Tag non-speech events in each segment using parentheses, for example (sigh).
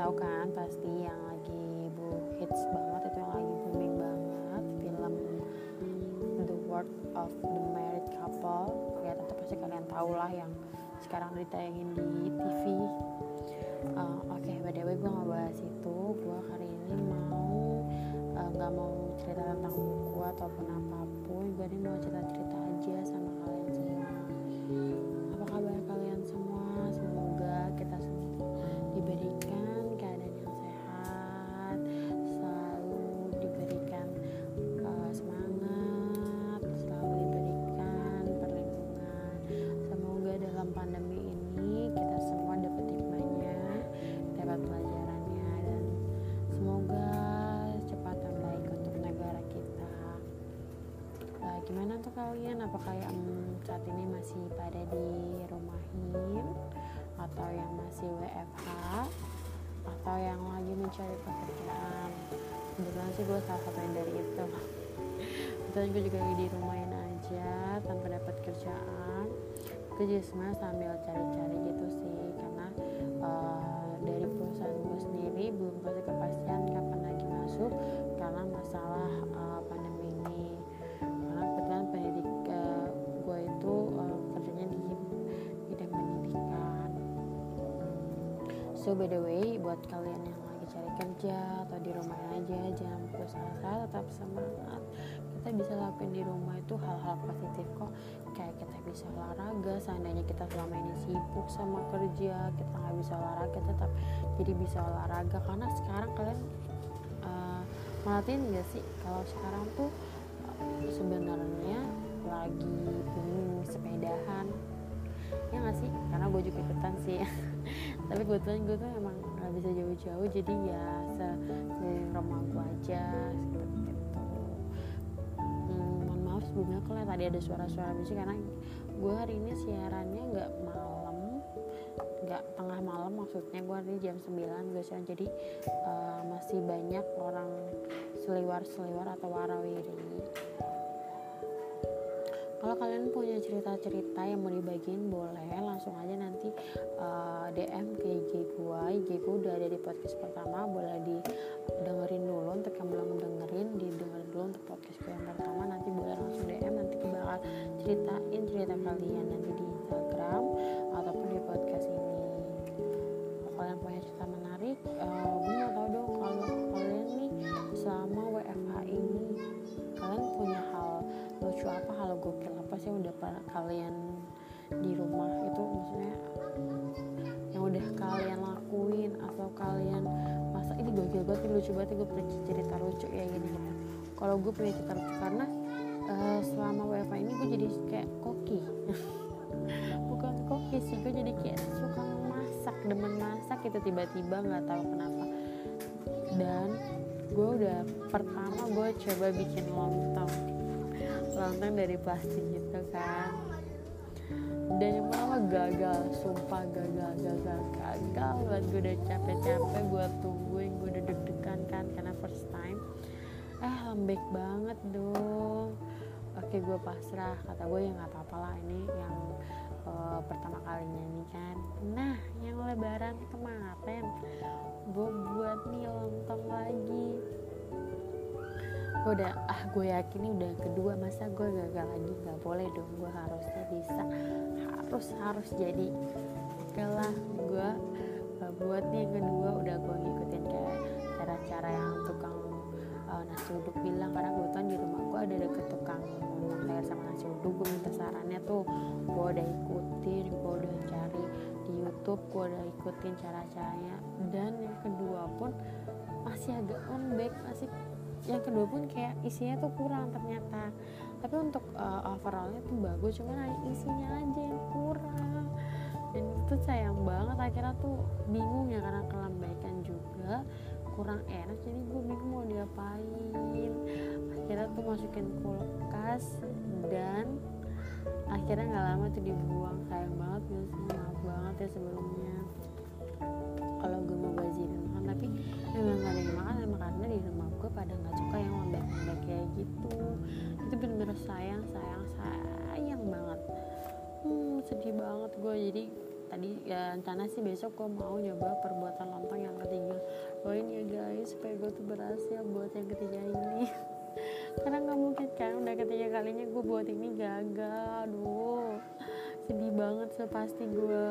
tahu kan pasti yang lagi bu hits banget itu yang lagi booming banget film The World of the Married Couple. Ya tentu pasti kalian tahu lah yang sekarang ditayangin di TV uh, oke okay, by the way gue nggak bahas itu. Gue hari ini mau uh, nggak uh, mau cerita tentang buku ataupun apa pun. Gue ini mau cerita cerita aja sama kalian semua pandemi ini kita semua dapat hikmahnya dapat pelajarannya dan semoga cepat dan baik untuk negara kita. Uh, gimana tuh kalian? Apakah yang saat ini masih pada di rumahin atau yang masih WFH atau yang lagi mencari pekerjaan? Kebetulan sih gue salah satu yang dari itu. (laughs) Kebetulan gue juga di rumahin aja tanpa dapat kerjaan gue juga sebenarnya sambil cari-cari gitu sih karena uh, dari perusahaan gue sendiri belum kasih kepastian kapan lagi masuk karena masalah uh, pandemi ini. Karena kebetulan pendidik uh, gue itu uh, kerjanya di bidang pendidikan. So by the way buat kalian yang lagi cari kerja atau di rumah aja jangan putus asa tetap semangat kita bisa lakuin di rumah itu hal-hal positif kok. Kayak kita bisa olahraga seandainya kita selama ini sibuk sama kerja kita nggak bisa olahraga tetap jadi bisa olahraga. Karena sekarang kalian uh, merhatiin gak sih kalau sekarang tuh uh, sebenarnya lagi booming sepedahan? Ya nggak sih? Karena gue juga ikutan sih. (laughs) Tapi kebetulan gue tuh emang nggak bisa jauh-jauh jadi ya se rumah gue aja sebelumnya kalau tadi ada suara-suara musik karena gue hari ini siarannya nggak malam nggak tengah malam maksudnya gue hari ini jam 9 gue siaran. Jadi uh, masih banyak orang seliwar-seliwar atau warawiri. Kalau kalian punya cerita-cerita yang mau dibagiin boleh. Langsung aja nanti uh, DM ke IG gue IG gue udah ada di podcast pertama. Boleh didengerin ceritain cerita kalian nanti di Instagram ataupun di podcast ini. Kalau kalian punya cerita menarik uh, gue mau tau dong kalau kalian nih selama WFH ini kalian punya hal lucu apa hal gokil apa sih yang udah kalian di rumah itu maksudnya yang udah kalian lakuin atau kalian masa ini gokil banget lucu banget gue punya cerita lucu ya gini gitu kalau gue punya cerita lucu karena uh, selama WFH ini gue jadi kayak koki. (laughs) Bukan koki sih gue jadi kayak suka masak demen masak itu tiba-tiba nggak tahu kenapa. Dan gue udah pertama gue coba bikin lontong. Lontong dari plastik gitu kan. Dan yang pertama gagal sumpah gagal gagal gagal banget. Gue udah capek-capek gue tungguin gue udah deg-degan kan karena first time. Eh lembek banget dong oke gue pasrah. Kata gue ya nggak apa-apa lah ini yang uh, pertama kalinya nih kan. Nah yang lebaran kemarin gue buat nih lontong lagi. Gue udah ah gue yakin ini udah kedua masa gue gagal lagi? Nggak boleh dong gue harusnya bisa. Harus harus jadi. Oke lah gue uh, buat nih yang kedua udah gue ngikutin kayak cara-cara yang tukang uh, nasi uduk bilang. Karena kebetulan di rumah ada deket tukang sayur sama nasi uduk gue minta sarannya tuh gue udah ikutin gue udah cari di YouTube gue udah ikutin cara-caranya. Dan yang kedua pun masih agak lembek masih yang kedua pun kayak isinya tuh kurang ternyata. Tapi untuk uh, overallnya tuh bagus cuman isinya aja yang kurang. Dan itu sayang banget akhirnya tuh bingung ya karena kelembekan juga kurang enak jadi gue bingung mau diapain. Akhirnya tuh masukin kulkas dan akhirnya nggak lama tuh dibuang. Sayang banget ya maaf banget ya sebelumnya. Kalau gue mau bazirin makan tapi memang gak ada yang makan emang karena di rumah gue pada nggak suka yang lembek-lembek kayak gitu. Itu bener-bener sayang sayang sayang banget. Hmm sedih banget gue jadi tadi ya rencana sih besok gue mau nyoba perbuatan lontong yang ketiga doain ya guys supaya gue tuh berhasil buat yang ketiga ini. (laughs) Karena nggak mungkin kan udah ketiga kalinya gue buat ini gagal aduh. Sedih banget sih pasti gue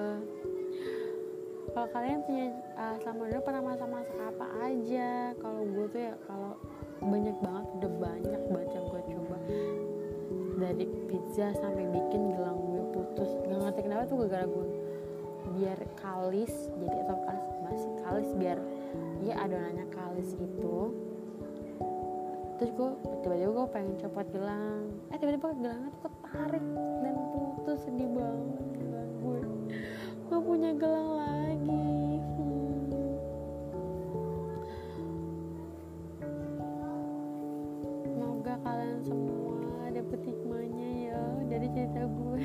kalau kalian punya uh, selama dulu pernah masak-masak apa aja? Kalau gue tuh ya kalau banyak banget udah banyak banget yang gue coba. Dari pizza sampai bikin gelang gue putus. Nggak ngerti kenapa tuh gara-gara gue biar kalis jadi atau kalis masih kalis biar ya adonannya kalis itu. Terus gue tiba-tiba gue pengen copot gelang. Eh tiba-tiba gelangnya tuh ketarik dan putus sedih banget gelang gue gue punya gelang lagi. Hmm. semoga kalian semua dapet hikmahnya ya dari cerita gue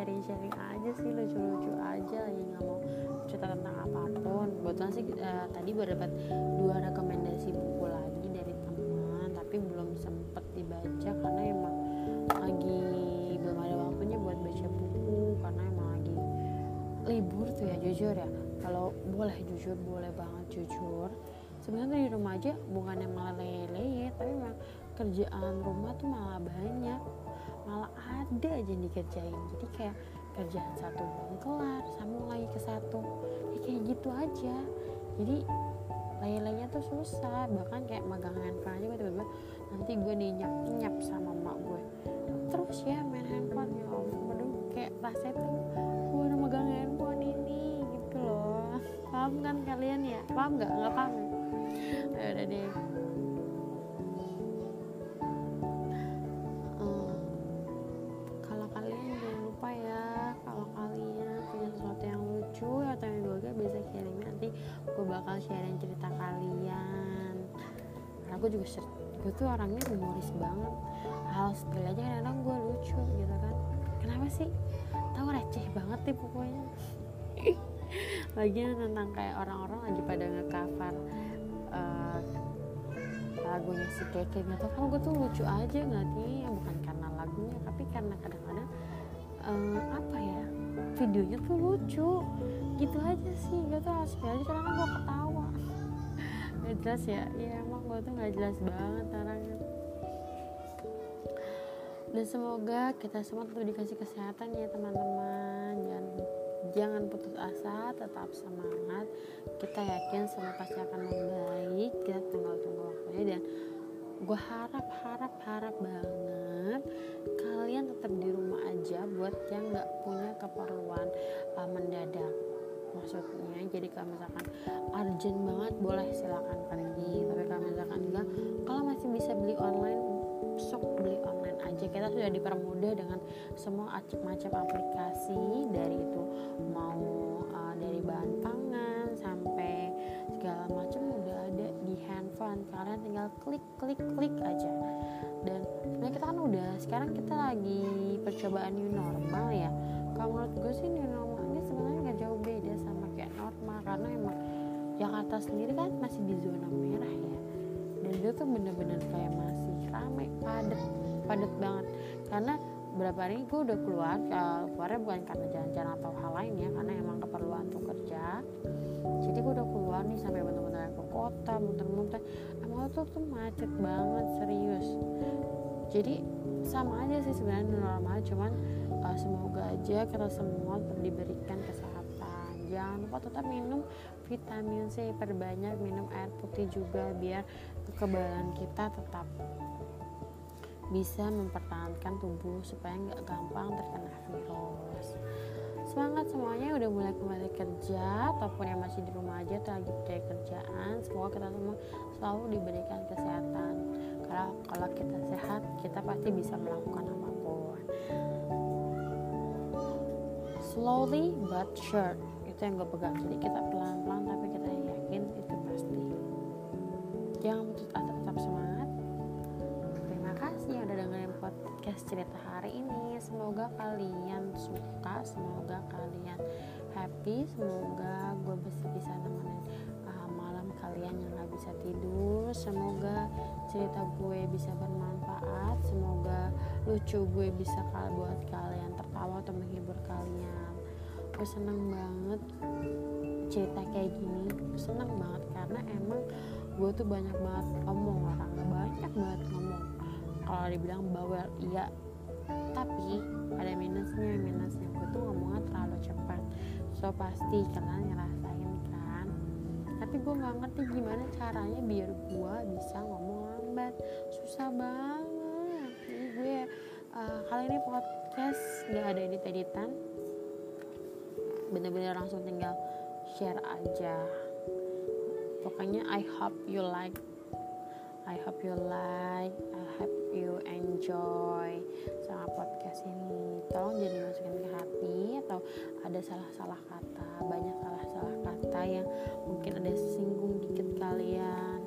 sharing-sharing aja sih lucu-lucu aja lagi nggak mau cerita tentang apa pun. Kebetulan sih uh, tadi gue dapat dua rekomendasi buku lagi dari teman tapi belum sempet dibaca karena emang lagi belum ada waktunya buat baca buku karena emang lagi libur tuh ya jujur ya. Kalau boleh jujur boleh banget jujur. Sebenarnya di rumah aja bukannya malah lele tapi emang kerjaan rumah tuh malah banyak malah ada aja yang dikerjain. Jadi kayak kerjaan satu belum kelar sambung lagi ke satu. Ya kayak gitu aja. Jadi lain-lainnya tuh susah. Bahkan kayak magang handphone aja gue tiba-tiba nanti gue dinyap nyap sama emak gue terus ya main handphone. Ya ampun kayak rasanya tuh gue udah megang handphone ini gitu loh. Paham kan kalian ya? Paham nggak? Nggak paham. Ya udah deh sharing cerita kalian. Gue juga gue tuh orangnya humoris banget. Hal sepele aja kadang gue lucu gitu kan. Kenapa sih? Tahu receh banget nih pokoknya. (laughs) Lagian tentang kayak orang-orang lagi pada nge-cover eh, lagunya si Keke gitu kan gue tuh lucu aja nggak nih bukan karena lagunya tapi karena kadang-kadang eh, apa ya videonya tuh lucu. Gitu aja sih gue tuh aja. Karena gue ketawa nggak jelas ya? Ya emang gue tuh nggak jelas banget orangnya. Dan semoga kita semua tetap dikasih kesehatan ya teman-teman. Jangan jangan putus asa tetap semangat. Kita yakin semua pasti akan membaik. Kita tinggal tunggu waktunya dan gue harap harap harap banget kalian tetap di rumah aja buat yang nggak punya keperluan uh, mendadak maksudnya. Jadi kalau misalkan urgent banget boleh silakan pergi. Tapi kalau misalkan enggak kalau masih bisa beli online sok beli online aja. Kita sudah dipermudah dengan semua macam aplikasi. Dari itu mau uh, dari bahan pangan sampai segala macam udah ada di handphone. Kalian tinggal klik klik klik aja. Dan sebenarnya kita kan udah sekarang kita lagi percobaan new normal ya. Kalau menurut gue sih new normal ini sebenarnya nggak jauh beda karena emang Jakarta sendiri kan masih di zona merah ya. Dan itu tuh bener-bener kayak masih ramai padet padet banget. Karena berapa hari gue udah keluar uh, keluarnya bukan karena jalan-jalan atau hal lain ya karena emang keperluan untuk kerja. Jadi gue udah keluar nih sampai bener-bener ke kota muter-muter. Emang tuh tuh macet banget serius. Jadi sama aja sih sebenarnya normal. Cuman uh, semoga aja kita semua diberikan kesehatan jangan lupa tetap minum vitamin C perbanyak minum air putih juga biar kekebalan kita tetap bisa mempertahankan tubuh supaya nggak gampang terkena virus. Semangat semuanya udah mulai kembali kerja ataupun yang masih di rumah aja atau lagi cari kerjaan semoga kita semua selalu diberikan kesehatan. Karena kalau kita sehat kita pasti bisa melakukan apa pun. Slowly but sure itu yang gue pegang jadi kita pelan-pelan tapi kita yakin itu pasti. Jangan putus asa tetap semangat. Terima kasih yang udah dengerin podcast cerita hari ini. Semoga kalian suka semoga kalian happy semoga gue bisa bisa nemenin uh, malam kalian yang gak bisa tidur. Semoga cerita gue bisa bermanfaat semoga lucu gue bisa buat kalian tertawa atau menghibur kalian gue seneng banget cerita kayak gini. Seneng banget karena emang gue tuh banyak banget ngomong orang banyak banget ngomong. Kalau dibilang bawel iya. Tapi ada minusnya minusnya. Gue tuh ngomongnya terlalu cepat. So pasti kalian ngerasain kan? Tapi gue nggak ngerti gimana caranya biar gue bisa ngomong lambat. Susah banget. Jadi gue uh, kali ini podcast gak ada edit editan bener-bener langsung tinggal share aja. Pokoknya I hope you like I hope you like I hope you enjoy sama podcast ini. Tolong jadi masukin ke hati atau ada salah-salah kata banyak salah-salah kata yang mungkin ada singgung dikit kalian.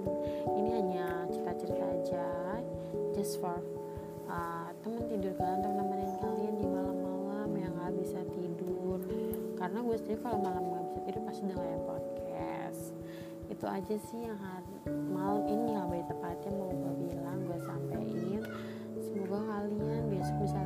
Ini hanya cerita-cerita aja just for uh, teman tidur kalian untuk nemenin kalian di malam-malam yang gak bisa tidur karena gue sendiri kalau malam gak bisa tidur pasti dengerin podcast. Itu aja sih yang malam ini lebih tepatnya mau gue bilang gue sampein. Semoga kalian besok bisa